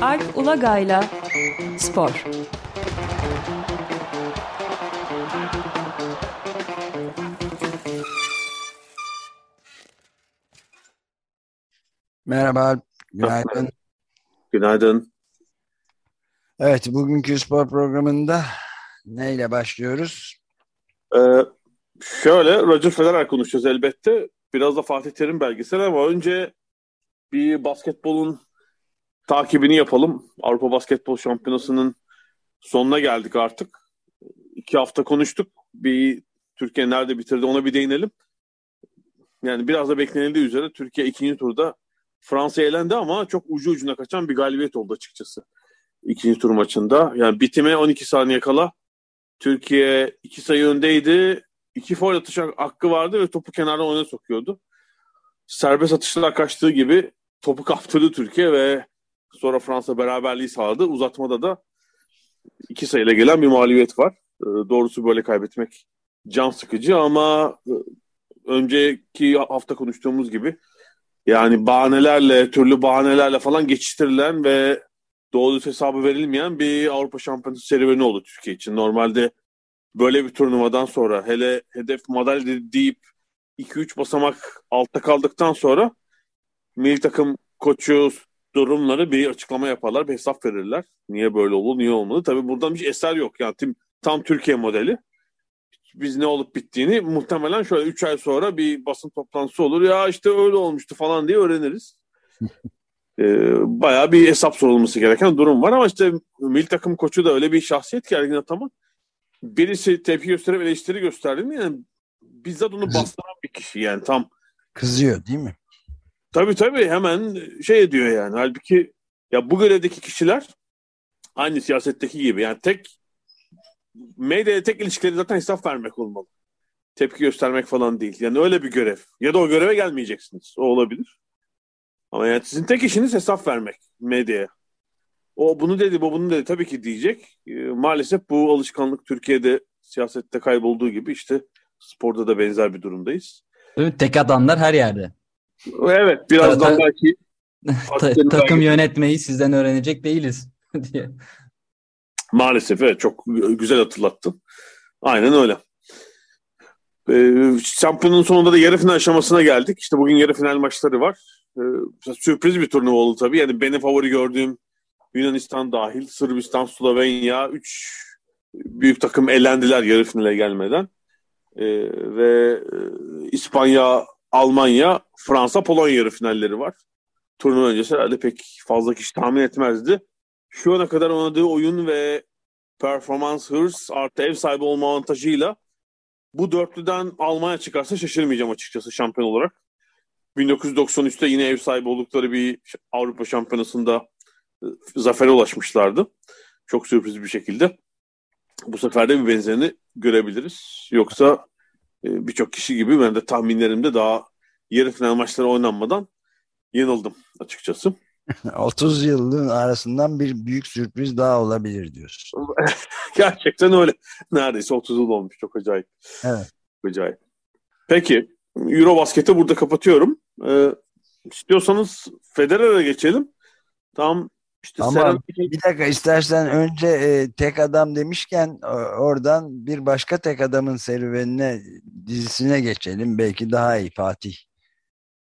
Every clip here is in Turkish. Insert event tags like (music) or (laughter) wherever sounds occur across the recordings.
Alp Ulagay'la Spor. Merhaba, günaydın. Günaydın. Evet, bugünkü spor programında neyle başlıyoruz? Ee, şöyle, Roger Federer konuşacağız elbette. Biraz da Fatih Terim belgesel ama önce bir basketbolun takibini yapalım. Avrupa Basketbol Şampiyonası'nın sonuna geldik artık. İki hafta konuştuk. Bir Türkiye nerede bitirdi ona bir değinelim. Yani biraz da beklenildiği üzere Türkiye ikinci turda Fransa elendi ama çok ucu ucuna kaçan bir galibiyet oldu açıkçası. İkinci tur maçında. Yani bitime 12 saniye kala Türkiye iki sayı öndeydi. İki foul atış hakkı vardı ve topu kenardan oyuna sokuyordu. Serbest atışlar kaçtığı gibi topu kaptırdı Türkiye ve sonra Fransa beraberliği sağladı. Uzatmada da iki sayıyla gelen bir mağlubiyet var. Ee, doğrusu böyle kaybetmek can sıkıcı ama e, önceki hafta konuştuğumuz gibi yani bahanelerle, türlü bahanelerle falan geçiştirilen ve doğru hesabı verilmeyen bir Avrupa Şampiyonası serüveni oldu Türkiye için. Normalde böyle bir turnuvadan sonra hele hedef madalya deyip 2-3 basamak altta kaldıktan sonra milli takım koçu durumları bir açıklama yaparlar, bir hesap verirler. Niye böyle oldu, niye olmadı? Tabii buradan bir eser yok. Yani tam, tam Türkiye modeli. Biz ne olup bittiğini muhtemelen şöyle 3 ay sonra bir basın toplantısı olur. Ya işte öyle olmuştu falan diye öğreniriz. (laughs) ee, bayağı bir hesap sorulması gereken durum var ama işte milli takım koçu da öyle bir şahsiyet ki Ergin Ataman. Birisi tepki gösterip eleştiri gösterdi mi yani bizzat onu bastıran bir kişi yani tam. Kızıyor değil mi? Tabii tabii hemen şey ediyor yani. Halbuki ya bu görevdeki kişiler aynı siyasetteki gibi yani tek medyaya tek ilişkileri zaten hesap vermek olmalı. Tepki göstermek falan değil. Yani öyle bir görev. Ya da o göreve gelmeyeceksiniz. O olabilir. Ama yani sizin tek işiniz hesap vermek medyaya. O bunu dedi, bu bunu dedi. Tabii ki diyecek. E, maalesef bu alışkanlık Türkiye'de siyasette kaybolduğu gibi işte sporda da benzer bir durumdayız. Tek adamlar her yerde. Evet, birazdan ta, belki (laughs) ta, takım yönetmeyi sizden öğrenecek değiliz (laughs) diye. Maalesef evet çok güzel hatırlattın. Aynen öyle. Ee, şampiyonun sonunda da yarı final aşamasına geldik. İşte bugün yarı final maçları var. Ee, sürpriz bir turnuva oldu tabii. Yani benim favori gördüğüm Yunanistan dahil, Sırbistan, Slovenya 3 büyük takım elendiler yarı finale gelmeden. Ee, ve e, İspanya, Almanya, Fransa, Polonya yarı finalleri var. Turnuva öncesi herhalde pek fazla kişi tahmin etmezdi. Şu ana kadar oynadığı oyun ve performans, hırs artı ev sahibi olma avantajıyla bu dörtlüden Almanya çıkarsa şaşırmayacağım açıkçası şampiyon olarak. 1993'te yine ev sahibi oldukları bir Avrupa Şampiyonası'nda e, zafere ulaşmışlardı. Çok sürpriz bir şekilde. Bu sefer de bir benzerini görebiliriz. Yoksa e, birçok kişi gibi ben de tahminlerimde daha yarı final maçları oynanmadan yanıldım açıkçası. (laughs) 30 yılın arasından bir büyük sürpriz daha olabilir diyorsun. (laughs) Gerçekten öyle. Neredeyse 30 yıl olmuş. Çok acayip. Evet. Acayip. Peki. Eurobasket'i burada kapatıyorum. Ee, istiyorsanız Federer'e geçelim. Tam işte Ama Seren... bir dakika istersen önce e, tek adam demişken oradan bir başka tek adamın serüvenine dizisine geçelim. Belki daha iyi Fatih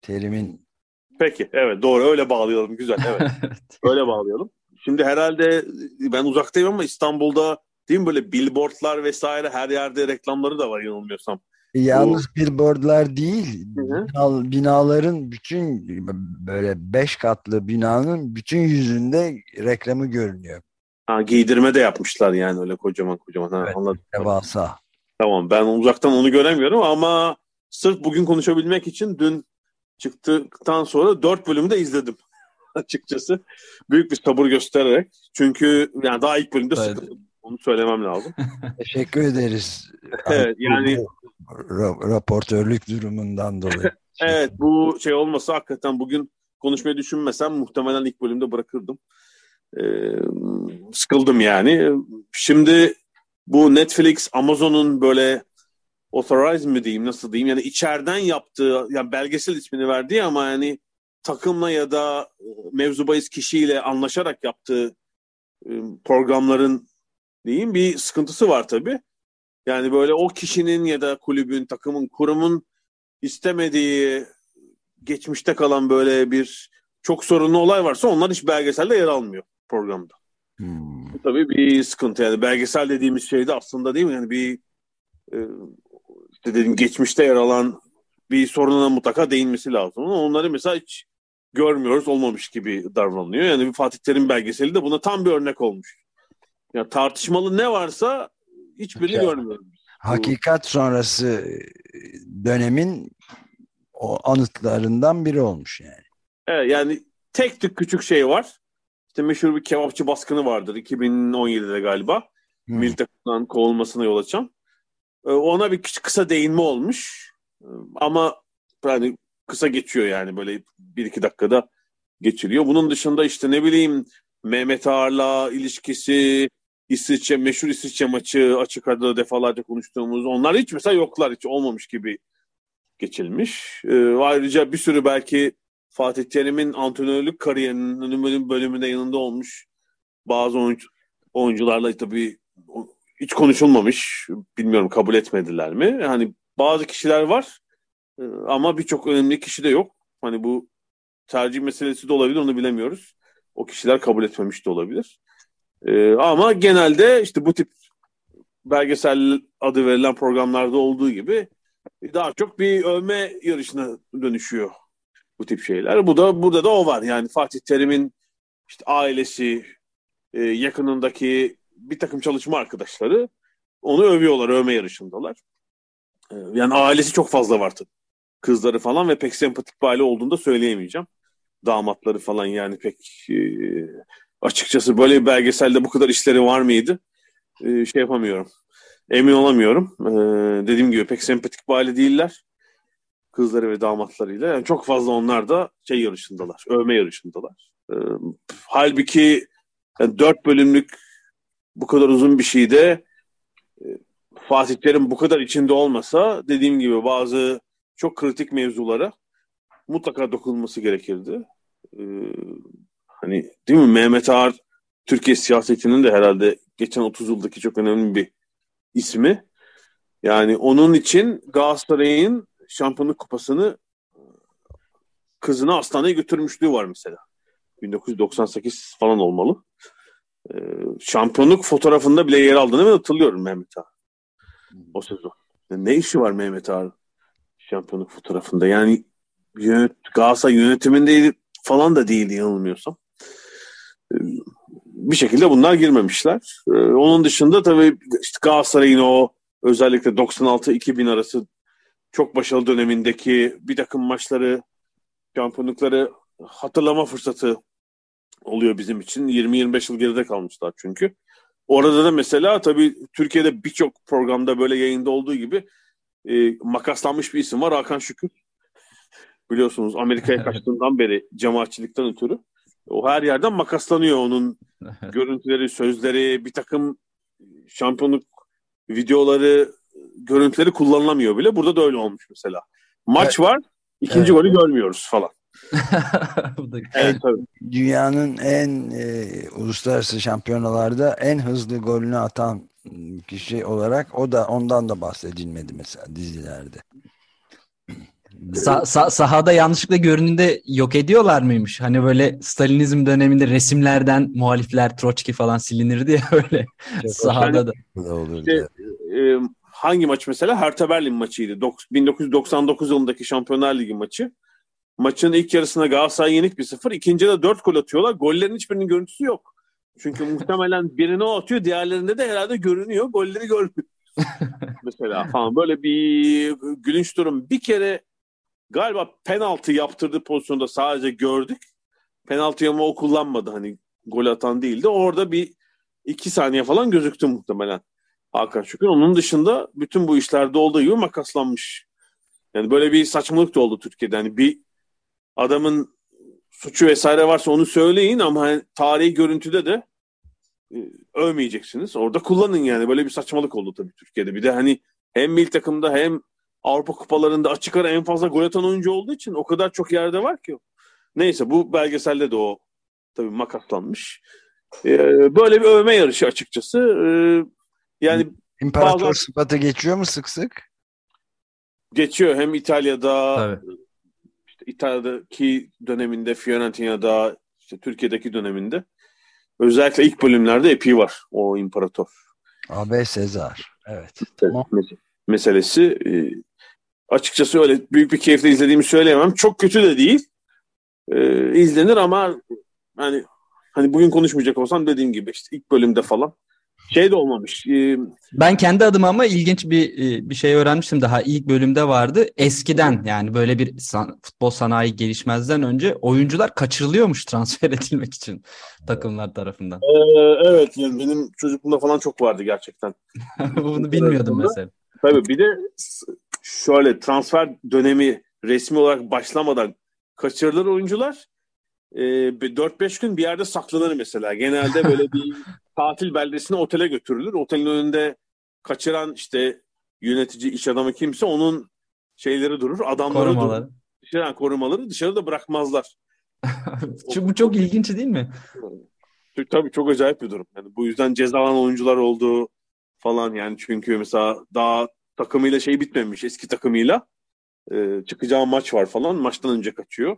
Terim'in. Peki evet doğru öyle bağlayalım güzel evet. (laughs) öyle bağlayalım. Şimdi herhalde ben uzaktayım ama İstanbul'da değil mi böyle billboardlar vesaire her yerde reklamları da var yanılmıyorsam. Yalnız Bu... billboardlar değil, Hı-hı. binaların bütün böyle beş katlı binanın bütün yüzünde reklamı görünüyor. Ha, giydirme de yapmışlar yani öyle kocaman kocaman. Ha, evet, anladım. Devasa. Tamam ben uzaktan onu göremiyorum ama sırf bugün konuşabilmek için dün çıktıktan sonra dört bölümü de izledim (laughs) açıkçası. Büyük bir sabır göstererek. Çünkü yani daha ilk bölümde evet. sıkıldım. Onu söylemem lazım. (laughs) Teşekkür ederiz. evet yani raportörlük durumundan dolayı. (laughs) evet bu şey olmasa hakikaten bugün konuşmayı düşünmesem muhtemelen ilk bölümde bırakırdım. Ee, sıkıldım yani. Şimdi bu Netflix, Amazon'un böyle authorized mi diyeyim nasıl diyeyim yani içeriden yaptığı yani belgesel ismini verdiği ama yani takımla ya da mevzu bahis kişiyle anlaşarak yaptığı e, programların diyeyim bir sıkıntısı var tabii. Yani böyle o kişinin ya da kulübün, takımın, kurumun istemediği geçmişte kalan böyle bir çok sorunlu olay varsa onlar hiç belgeselde yer almıyor programda. Hmm. Bu tabii bir sıkıntı yani belgesel dediğimiz şey de aslında değil mi? Yani bir e, işte dedim geçmişte yer alan bir soruna mutlaka değinmesi lazım. Onları mesela hiç görmüyoruz olmamış gibi davranılıyor. Yani bir Fatih Terim belgeseli de buna tam bir örnek olmuş. Yani tartışmalı ne varsa hiçbirini okay. görmüyoruz. Hakikat sonrası dönemin o anıtlarından biri olmuş yani. Evet yani tek tük küçük şey var. İşte meşhur bir kebapçı baskını vardır 2017'de galiba. Hmm. Takımdan kovulmasına yol açan. Ee, ona bir kısa değinme olmuş. Ee, ama yani kısa geçiyor yani böyle bir iki dakikada geçiriyor. Bunun dışında işte ne bileyim Mehmet Ağar'la ilişkisi, İsviçre, meşhur İsviçre maçı açık arada defalarca konuştuğumuz onlar hiç mesela yoklar hiç olmamış gibi geçilmiş. Ee, ayrıca bir sürü belki Fatih Terim'in antrenörlük kariyerinin bölümünde yanında olmuş bazı oyuncu, oyuncularla tabii hiç konuşulmamış. Bilmiyorum kabul etmediler mi? Yani bazı kişiler var e, ama birçok önemli kişi de yok. Hani bu tercih meselesi de olabilir onu bilemiyoruz. O kişiler kabul etmemiş de olabilir. Ee, ama genelde işte bu tip belgesel adı verilen programlarda olduğu gibi daha çok bir övme yarışına dönüşüyor bu tip şeyler. Bu da burada da o var. Yani Fatih Terim'in işte ailesi, e, yakınındaki bir takım çalışma arkadaşları onu övüyorlar, övme yarışındalar. E, yani ailesi çok fazla var. Kızları falan ve pek sempatik bir aile olduğunu da söyleyemeyeceğim. Damatları falan yani pek e, açıkçası böyle bir belgeselde bu kadar işleri var mıydı? E, şey yapamıyorum. Emin olamıyorum. E, dediğim gibi pek sempatik bir aile değiller. Kızları ve damatlarıyla. Yani çok fazla onlar da şey yarışındalar. Övme yarışındalar. E, halbuki yani dört bölümlük bu kadar uzun bir şeyde e, bu kadar içinde olmasa dediğim gibi bazı çok kritik mevzulara mutlaka dokunulması gerekirdi. Ee, hani değil mi Mehmet Ağar Türkiye siyasetinin de herhalde geçen 30 yıldaki çok önemli bir ismi. Yani onun için Galatasaray'ın şampiyonluk kupasını kızını hastaneye götürmüşlüğü var mesela. 1998 falan olmalı. Ee, şampiyonluk fotoğrafında bile yer aldığını ben hatırlıyorum Mehmet Ağar. O sezon. Ne işi var Mehmet Ağar şampiyonluk fotoğrafında? Yani yönet, Galatasaray yönetiminde falan da değildi yanılmıyorsam. Bir şekilde bunlar girmemişler. Ee, onun dışında tabii işte Galatasaray'ın o özellikle 96-2000 arası çok başarılı dönemindeki bir takım maçları, şampiyonlukları hatırlama fırsatı oluyor bizim için. 20-25 yıl geride kalmışlar çünkü. Orada da mesela tabii Türkiye'de birçok programda böyle yayında olduğu gibi e, makaslanmış bir isim var Hakan Şükür. (laughs) Biliyorsunuz Amerika'ya (laughs) kaçtığından beri cemaatçilikten ötürü. O her yerden makaslanıyor onun (laughs) görüntüleri, sözleri, bir takım şampiyonluk videoları, görüntüleri kullanılamıyor bile. Burada da öyle olmuş mesela. Maç evet. var, ikinci evet. golü görmüyoruz falan. (laughs) evet, Dünyanın en e, uluslararası şampiyonalarda en hızlı golünü atan kişi olarak o da ondan da bahsedilmedi mesela dizilerde. Sa sa sahada yanlışlıkla görününde yok ediyorlar mıymış? Hani böyle Stalinizm döneminde resimlerden muhalifler Troçki falan silinirdi ya (laughs) öyle sahada da. İşte, e, hangi maç mesela? Hertha Berlin maçıydı. 1999 yılındaki Şampiyonlar Ligi maçı. Maçın ilk yarısına Galatasaray yenik bir sıfır. İkinci de dört gol atıyorlar. Gollerin hiçbirinin görüntüsü yok. Çünkü (laughs) muhtemelen birini o atıyor. Diğerlerinde de herhalde görünüyor. Golleri görmüyor. (laughs) mesela falan böyle bir gülünç durum. Bir kere galiba penaltı yaptırdığı pozisyonda sadece gördük. Penaltı ama o kullanmadı hani gol atan değildi. Orada bir iki saniye falan gözüktü muhtemelen Hakan Şükür. Onun dışında bütün bu işlerde olduğu gibi makaslanmış. Yani böyle bir saçmalık da oldu Türkiye'de. Hani bir adamın suçu vesaire varsa onu söyleyin ama hani tarihi görüntüde de e, övmeyeceksiniz. Orada kullanın yani. Böyle bir saçmalık oldu tabii Türkiye'de. Bir de hani hem milli takımda hem Avrupa kupalarında açık ara en fazla gol atan oyuncu olduğu için o kadar çok yerde var ki. Neyse bu belgeselde de o tabii makaslanmış. Ee, böyle bir övme yarışı açıkçası. Ee, yani İmparator bazen... sıfatı geçiyor mu sık sık? Geçiyor hem İtalya'da Tabii. işte İtalya'daki döneminde Fiorentina'da işte Türkiye'deki döneminde özellikle ilk bölümlerde epi var o imparator. AB Sezar. Evet. Tamam. Meselesi e, açıkçası öyle büyük bir keyifle izlediğimi söyleyemem. Çok kötü de değil. E, izlenir ama hani hani bugün konuşmayacak olsam dediğim gibi işte ilk bölümde falan şey de olmamış. E, ben kendi adıma ama ilginç bir e, bir şey öğrenmiştim daha ilk bölümde vardı. Eskiden yani böyle bir san, futbol sanayi gelişmezden önce oyuncular kaçırılıyormuş transfer (laughs) edilmek için takımlar tarafından. Ee, evet yani benim çocukluğumda falan çok vardı gerçekten. (laughs) Bunu bilmiyordum mesela. Tabii bir de şöyle transfer dönemi resmi olarak başlamadan kaçırılır oyuncular e, 4-5 gün bir yerde saklanır mesela. Genelde böyle bir (laughs) tatil beldesine otele götürülür. Otelin önünde kaçıran işte yönetici, iş adamı kimse onun şeyleri durur. Adamları korumaları. durur. Dışarı, korumaları dışarıda bırakmazlar. (laughs) Bu çok ilginç değil mi? Tabii çok acayip bir durum. Yani bu yüzden cezalanan oyuncular oldu falan yani çünkü mesela daha takımıyla şey bitmemiş eski takımıyla e, çıkacağı maç var falan maçtan önce kaçıyor.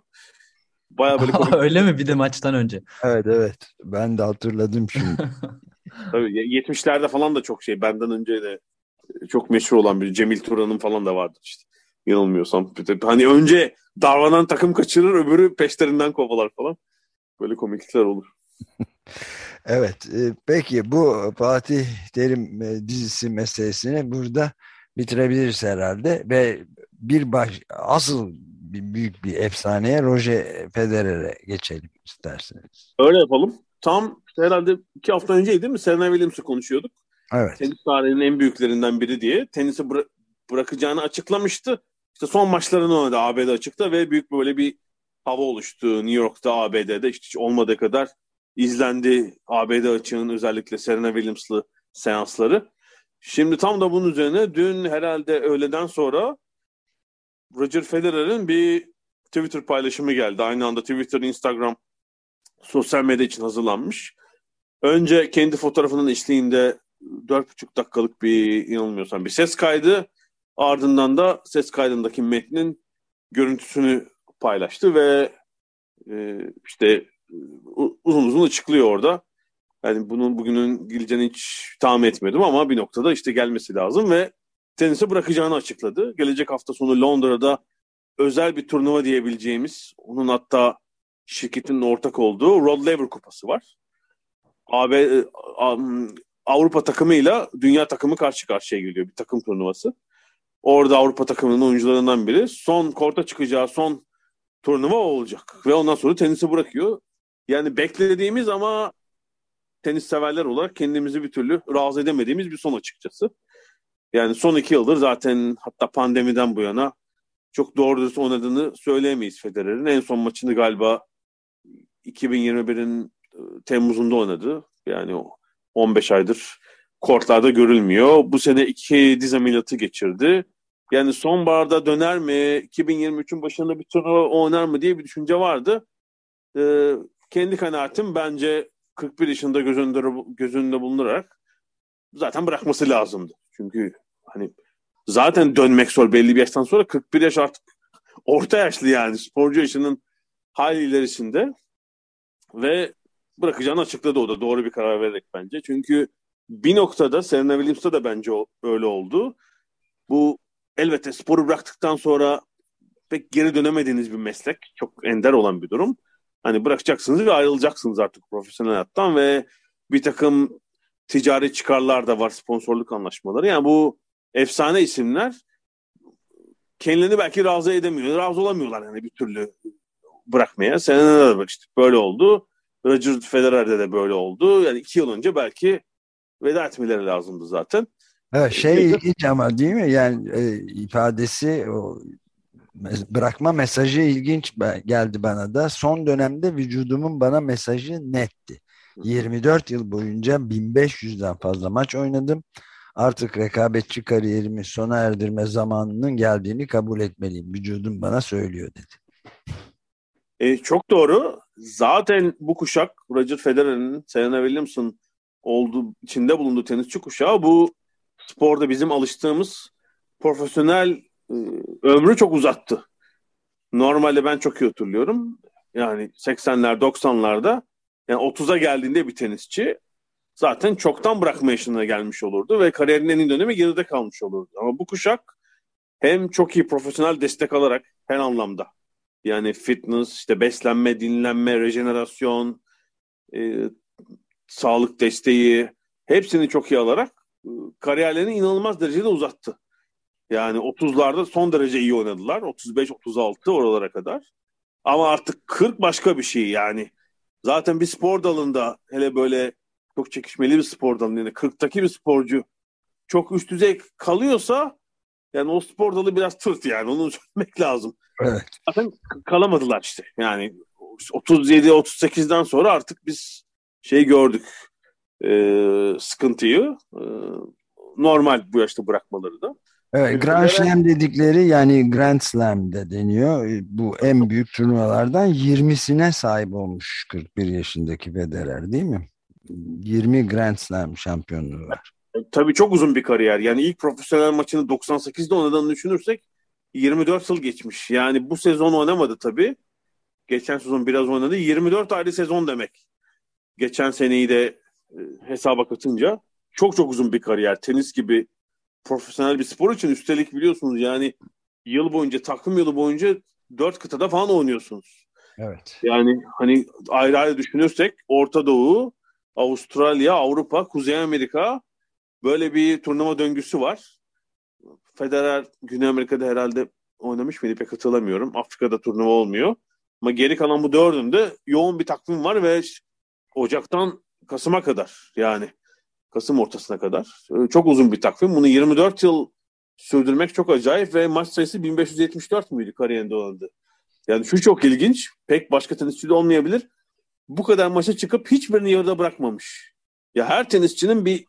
Baya böyle (laughs) komik. Öyle mi bir de maçtan önce? Evet evet. Ben de hatırladım şimdi. (laughs) Tabii 70'lerde falan da çok şey. Benden önce de çok meşhur olan bir Cemil Turan'ın falan da vardı işte. Yanılmıyorsam. Hani önce davranan takım kaçırır öbürü peşlerinden kovalar falan. Böyle komiklikler olur. (laughs) evet. E, peki bu Fatih Terim e, dizisi meselesini burada bitirebiliriz herhalde ve bir baş asıl bir büyük bir efsaneye Roger Federer'e geçelim isterseniz. Öyle yapalım. Tam herhalde iki hafta önceydi değil mi? Serena Williams'ı konuşuyorduk. Evet. Tenis tarihinin en büyüklerinden biri diye. Tenisi bıra- bırakacağını açıklamıştı. İşte son maçlarını oynadı ABD açıkta ve büyük böyle bir hava oluştu New York'ta ABD'de. İşte hiç olmadığı kadar izlendi ABD açığının özellikle Serena Williams'lı seansları. Şimdi tam da bunun üzerine dün herhalde öğleden sonra Roger Federer'in bir Twitter paylaşımı geldi. Aynı anda Twitter, Instagram sosyal medya için hazırlanmış. Önce kendi fotoğrafının eşliğinde 4,5 dakikalık bir inanılmıyorsam bir ses kaydı. Ardından da ses kaydındaki metnin görüntüsünü paylaştı ve e, işte uzun uzun açıklıyor orada. Yani bunun bugünün geleceğini hiç tahmin etmedim ama bir noktada işte gelmesi lazım ve tenisi bırakacağını açıkladı. Gelecek hafta sonu Londra'da özel bir turnuva diyebileceğimiz, onun hatta şirketin ortak olduğu Rod Laver Kupası var. AB, e, Avrupa takımıyla dünya takımı karşı karşıya geliyor bir takım turnuvası. Orada Avrupa takımının oyuncularından biri son korta çıkacağı son turnuva olacak. Ve ondan sonra tenisi bırakıyor. Yani beklediğimiz ama tenis severler olarak kendimizi bir türlü razı edemediğimiz bir son açıkçası. Yani son iki yıldır zaten hatta pandemiden bu yana çok doğru düz oynadığını söyleyemeyiz Federer'in. En son maçını galiba 2021'in e, Temmuz'unda oynadı. Yani o 15 aydır kortlarda görülmüyor. Bu sene iki diz ameliyatı geçirdi. Yani sonbaharda döner mi, 2023'ün başında bir turnuva oynar mı diye bir düşünce vardı. Ee, kendi kanaatim bence 41 yaşında göz önünde, göz önünde bulundurarak zaten bırakması lazımdı. Çünkü hani zaten dönmek zor belli bir yaştan sonra 41 yaş artık orta yaşlı yani sporcu yaşının hali ilerisinde ve bırakacağını açıkladı o da doğru bir karar vererek bence. Çünkü bir noktada Serena Williams'ta da bence öyle oldu. Bu elbette sporu bıraktıktan sonra pek geri dönemediğiniz bir meslek. Çok ender olan bir durum. Hani bırakacaksınız ve ayrılacaksınız artık profesyonel hayattan ve bir takım ticari çıkarlar da var, sponsorluk anlaşmaları. Yani bu efsane isimler kendilerini belki razı edemiyor, razı olamıyorlar yani bir türlü bırakmaya. Seneler de bak işte böyle oldu. Roger Federer'de de böyle oldu. Yani iki yıl önce belki veda etmeleri lazımdı zaten. Evet, şey ilginç ama değil mi? Yani e, ifadesi o bırakma mesajı ilginç geldi bana da. Son dönemde vücudumun bana mesajı netti. 24 yıl boyunca 1500'den fazla maç oynadım. Artık rekabetçi kariyerimi sona erdirme zamanının geldiğini kabul etmeliyim. Vücudum bana söylüyor dedi. E, çok doğru. Zaten bu kuşak Roger Federer'in, Serena Williams'ın olduğu, içinde bulunduğu tenisçi kuşağı bu sporda bizim alıştığımız profesyonel ömrü çok uzattı. Normalde ben çok iyi hatırlıyorum. Yani 80'ler 90'larda yani 30'a geldiğinde bir tenisçi zaten çoktan bırakma yaşına gelmiş olurdu ve kariyerinin en dönemi geride kalmış olurdu. Ama bu kuşak hem çok iyi profesyonel destek alarak her anlamda yani fitness, işte beslenme, dinlenme, rejenerasyon, e, sağlık desteği hepsini çok iyi alarak e, kariyerlerini inanılmaz derecede uzattı. Yani 30'larda son derece iyi oynadılar. 35-36 oralara kadar. Ama artık 40 başka bir şey yani. Zaten bir spor dalında hele böyle çok çekişmeli bir spor dalında yani 40'taki bir sporcu çok üst düzey kalıyorsa yani o spor dalı biraz tırt yani onu (laughs) söylemek lazım. Evet. Zaten kalamadılar işte. Yani 37-38'den sonra artık biz şey gördük e, sıkıntıyı e, normal bu yaşta bırakmaları da. Evet, Grand Slam dedikleri yani Grand Slam de deniyor. Bu en büyük turnuvalardan 20'sine sahip olmuş 41 yaşındaki Federer değil mi? 20 Grand Slam şampiyonluğu var. E, tabii çok uzun bir kariyer. Yani ilk profesyonel maçını 98'de oynadığını düşünürsek 24 yıl geçmiş. Yani bu sezon oynamadı tabii. Geçen sezon biraz oynadı. 24 ayrı sezon demek. Geçen seneyi de e, hesaba katınca çok çok uzun bir kariyer. Tenis gibi profesyonel bir spor için üstelik biliyorsunuz yani yıl boyunca takım yılı boyunca dört kıtada falan oynuyorsunuz. Evet. Yani hani ayrı ayrı düşünürsek Orta Doğu, Avustralya, Avrupa, Kuzey Amerika böyle bir turnuva döngüsü var. Federer Güney Amerika'da herhalde oynamış mıydı pek hatırlamıyorum. Afrika'da turnuva olmuyor. Ama geri kalan bu dördünde yoğun bir takvim var ve Ocak'tan Kasım'a kadar yani Kasım ortasına kadar. Ee, çok uzun bir takvim. Bunu 24 yıl sürdürmek çok acayip ve maç sayısı 1574 müydü kariyerinde oynadı. Yani şu çok ilginç. Pek başka tenisçi de olmayabilir. Bu kadar maça çıkıp hiçbirini yarıda bırakmamış. Ya her tenisçinin bir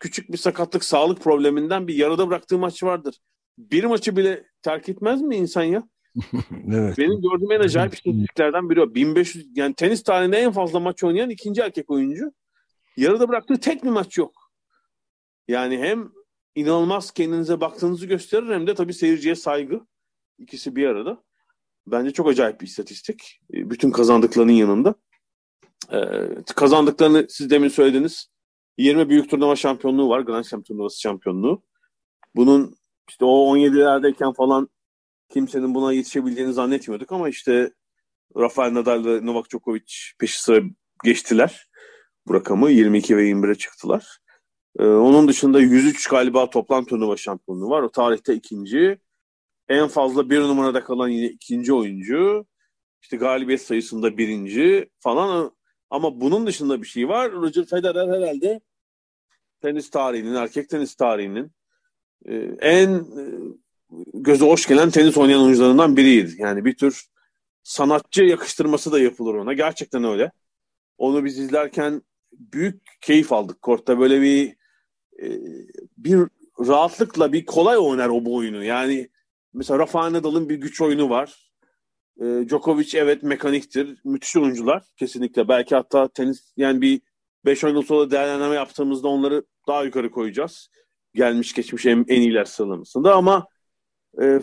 küçük bir sakatlık, sağlık probleminden bir yarıda bıraktığı maç vardır. Bir maçı bile terk etmez mi insan ya? (laughs) evet. Benim gördüğüm en acayip istatistiklerden biri o. 1500 yani tenis tarihinde en fazla maç oynayan ikinci erkek oyuncu. Yarıda bıraktığı tek bir maç yok. Yani hem inanılmaz kendinize baktığınızı gösterir hem de tabii seyirciye saygı. İkisi bir arada. Bence çok acayip bir istatistik. E, bütün kazandıklarının yanında. Ee, kazandıklarını siz demin söylediniz. 20 büyük turnuva şampiyonluğu var. Grand Slam turnuvası şampiyonluğu. Bunun işte o 17'lerdeyken falan kimsenin buna yetişebileceğini zannetmiyorduk ama işte Rafael Nadal ve Novak Djokovic peşi sıra geçtiler bu rakamı. 22 ve 21'e çıktılar. Ee, onun dışında 103 galiba toplam turnuva şampiyonluğu var. O tarihte ikinci. En fazla bir numarada kalan yine ikinci oyuncu. İşte galibiyet sayısında birinci falan. Ama bunun dışında bir şey var. Roger Federer herhalde tenis tarihinin, erkek tenis tarihinin e, en e, göze hoş gelen tenis oynayan oyuncularından biriydi. Yani bir tür sanatçı yakıştırması da yapılır ona. Gerçekten öyle. Onu biz izlerken büyük keyif aldık. Kortta böyle bir e, bir rahatlıkla bir kolay oynar o bu oyunu. Yani mesela Rafael Nadal'ın bir güç oyunu var. E, Djokovic evet mekaniktir. Müthiş oyuncular kesinlikle. Belki hatta tenis yani bir 5 yıl sonra değerlendirme yaptığımızda onları daha yukarı koyacağız. Gelmiş geçmiş en, en iyiler sıralamasında ama e,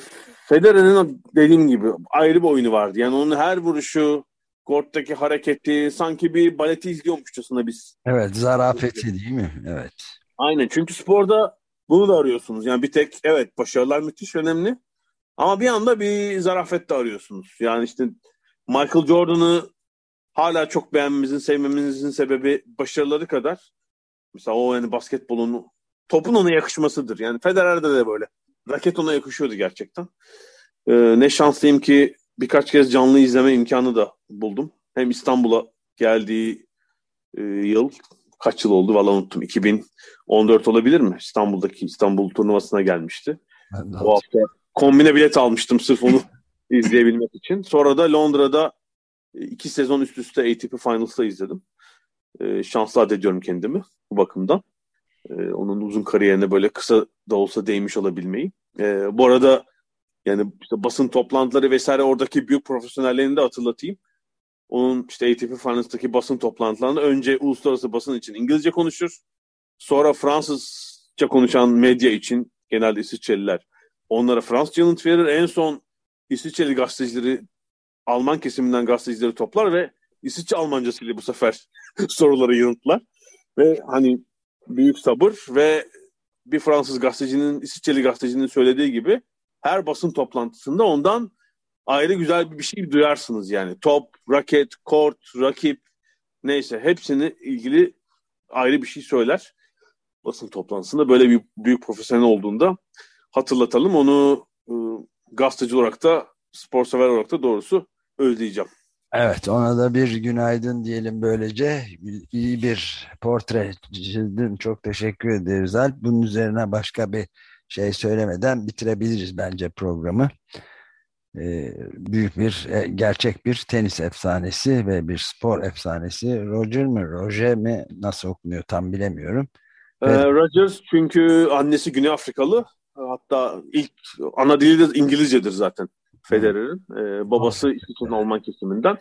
Federer'in dediğim gibi ayrı bir oyunu vardı. Yani onun her vuruşu korttaki hareketi sanki bir baleti izliyormuşçasına biz. Evet zarafeti değil mi? Evet. Aynen çünkü sporda bunu da arıyorsunuz. Yani bir tek evet başarılar müthiş önemli ama bir anda bir zarafet de arıyorsunuz. Yani işte Michael Jordan'ı hala çok beğenmemizin, sevmemizin sebebi başarıları kadar mesela o yani basketbolun topun ona yakışmasıdır. Yani Federer'de de böyle. Raket ona yakışıyordu gerçekten. Ee, ne şanslıyım ki birkaç kez canlı izleme imkanı da buldum. Hem İstanbul'a geldiği e, yıl kaç yıl oldu valla unuttum. 2014 olabilir mi? İstanbul'daki İstanbul turnuvasına gelmişti. O hafta kombine bilet almıştım sırf onu (laughs) izleyebilmek için. Sonra da Londra'da e, iki sezon üst üste ATP Finals'ta izledim. Ee, şanslı addediyorum kendimi bu bakımdan. Ee, onun uzun kariyerine böyle kısa da olsa değmiş olabilmeyi. Ee, bu arada Yani işte basın toplantıları vesaire oradaki büyük profesyonellerini de hatırlatayım. Onun işte ATP Finals'taki basın toplantılarında önce uluslararası basın için İngilizce konuşur. Sonra Fransızca konuşan medya için genelde İsviçreliler onlara Fransızca yanıt verir. En son İsviçreli gazetecileri Alman kesiminden gazetecileri toplar ve İsviçre Almancasıyla bu sefer (laughs) soruları yanıtlar. Ve hani büyük sabır ve bir Fransız gazetecinin, İsviçreli gazetecinin söylediği gibi her basın toplantısında ondan ayrı güzel bir şey duyarsınız yani. Top, raket, kort, rakip neyse hepsini ilgili ayrı bir şey söyler. Basın toplantısında böyle bir büyük profesyonel olduğunda hatırlatalım. Onu e, gazeteci olarak da spor sever olarak da doğrusu özleyeceğim. Evet ona da bir günaydın diyelim böylece. İyi bir portre çizdin. Çok teşekkür ederiz Alp. Bunun üzerine başka bir şey söylemeden bitirebiliriz bence programı. Ee, büyük bir, e, gerçek bir tenis efsanesi ve bir spor efsanesi. Roger mi, Roger mi nasıl okunuyor tam bilemiyorum. Ee, Rogers çünkü annesi Güney Afrikalı. Hatta ilk ana dili de İngilizcedir zaten. Federer'in. Ee, babası İsviçre'nin Alman kesiminden.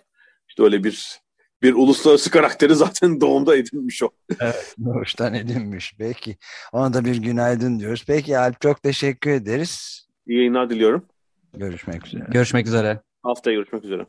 İşte öyle bir bir uluslararası karakteri (laughs) zaten doğumda edinmiş o. Evet, doğuştan edinmiş. Peki. Ona da bir günaydın diyoruz. Peki Alp çok teşekkür ederiz. İyi yayınlar diliyorum. Görüşmek üzere. Görüşmek üzere. Haftaya görüşmek üzere.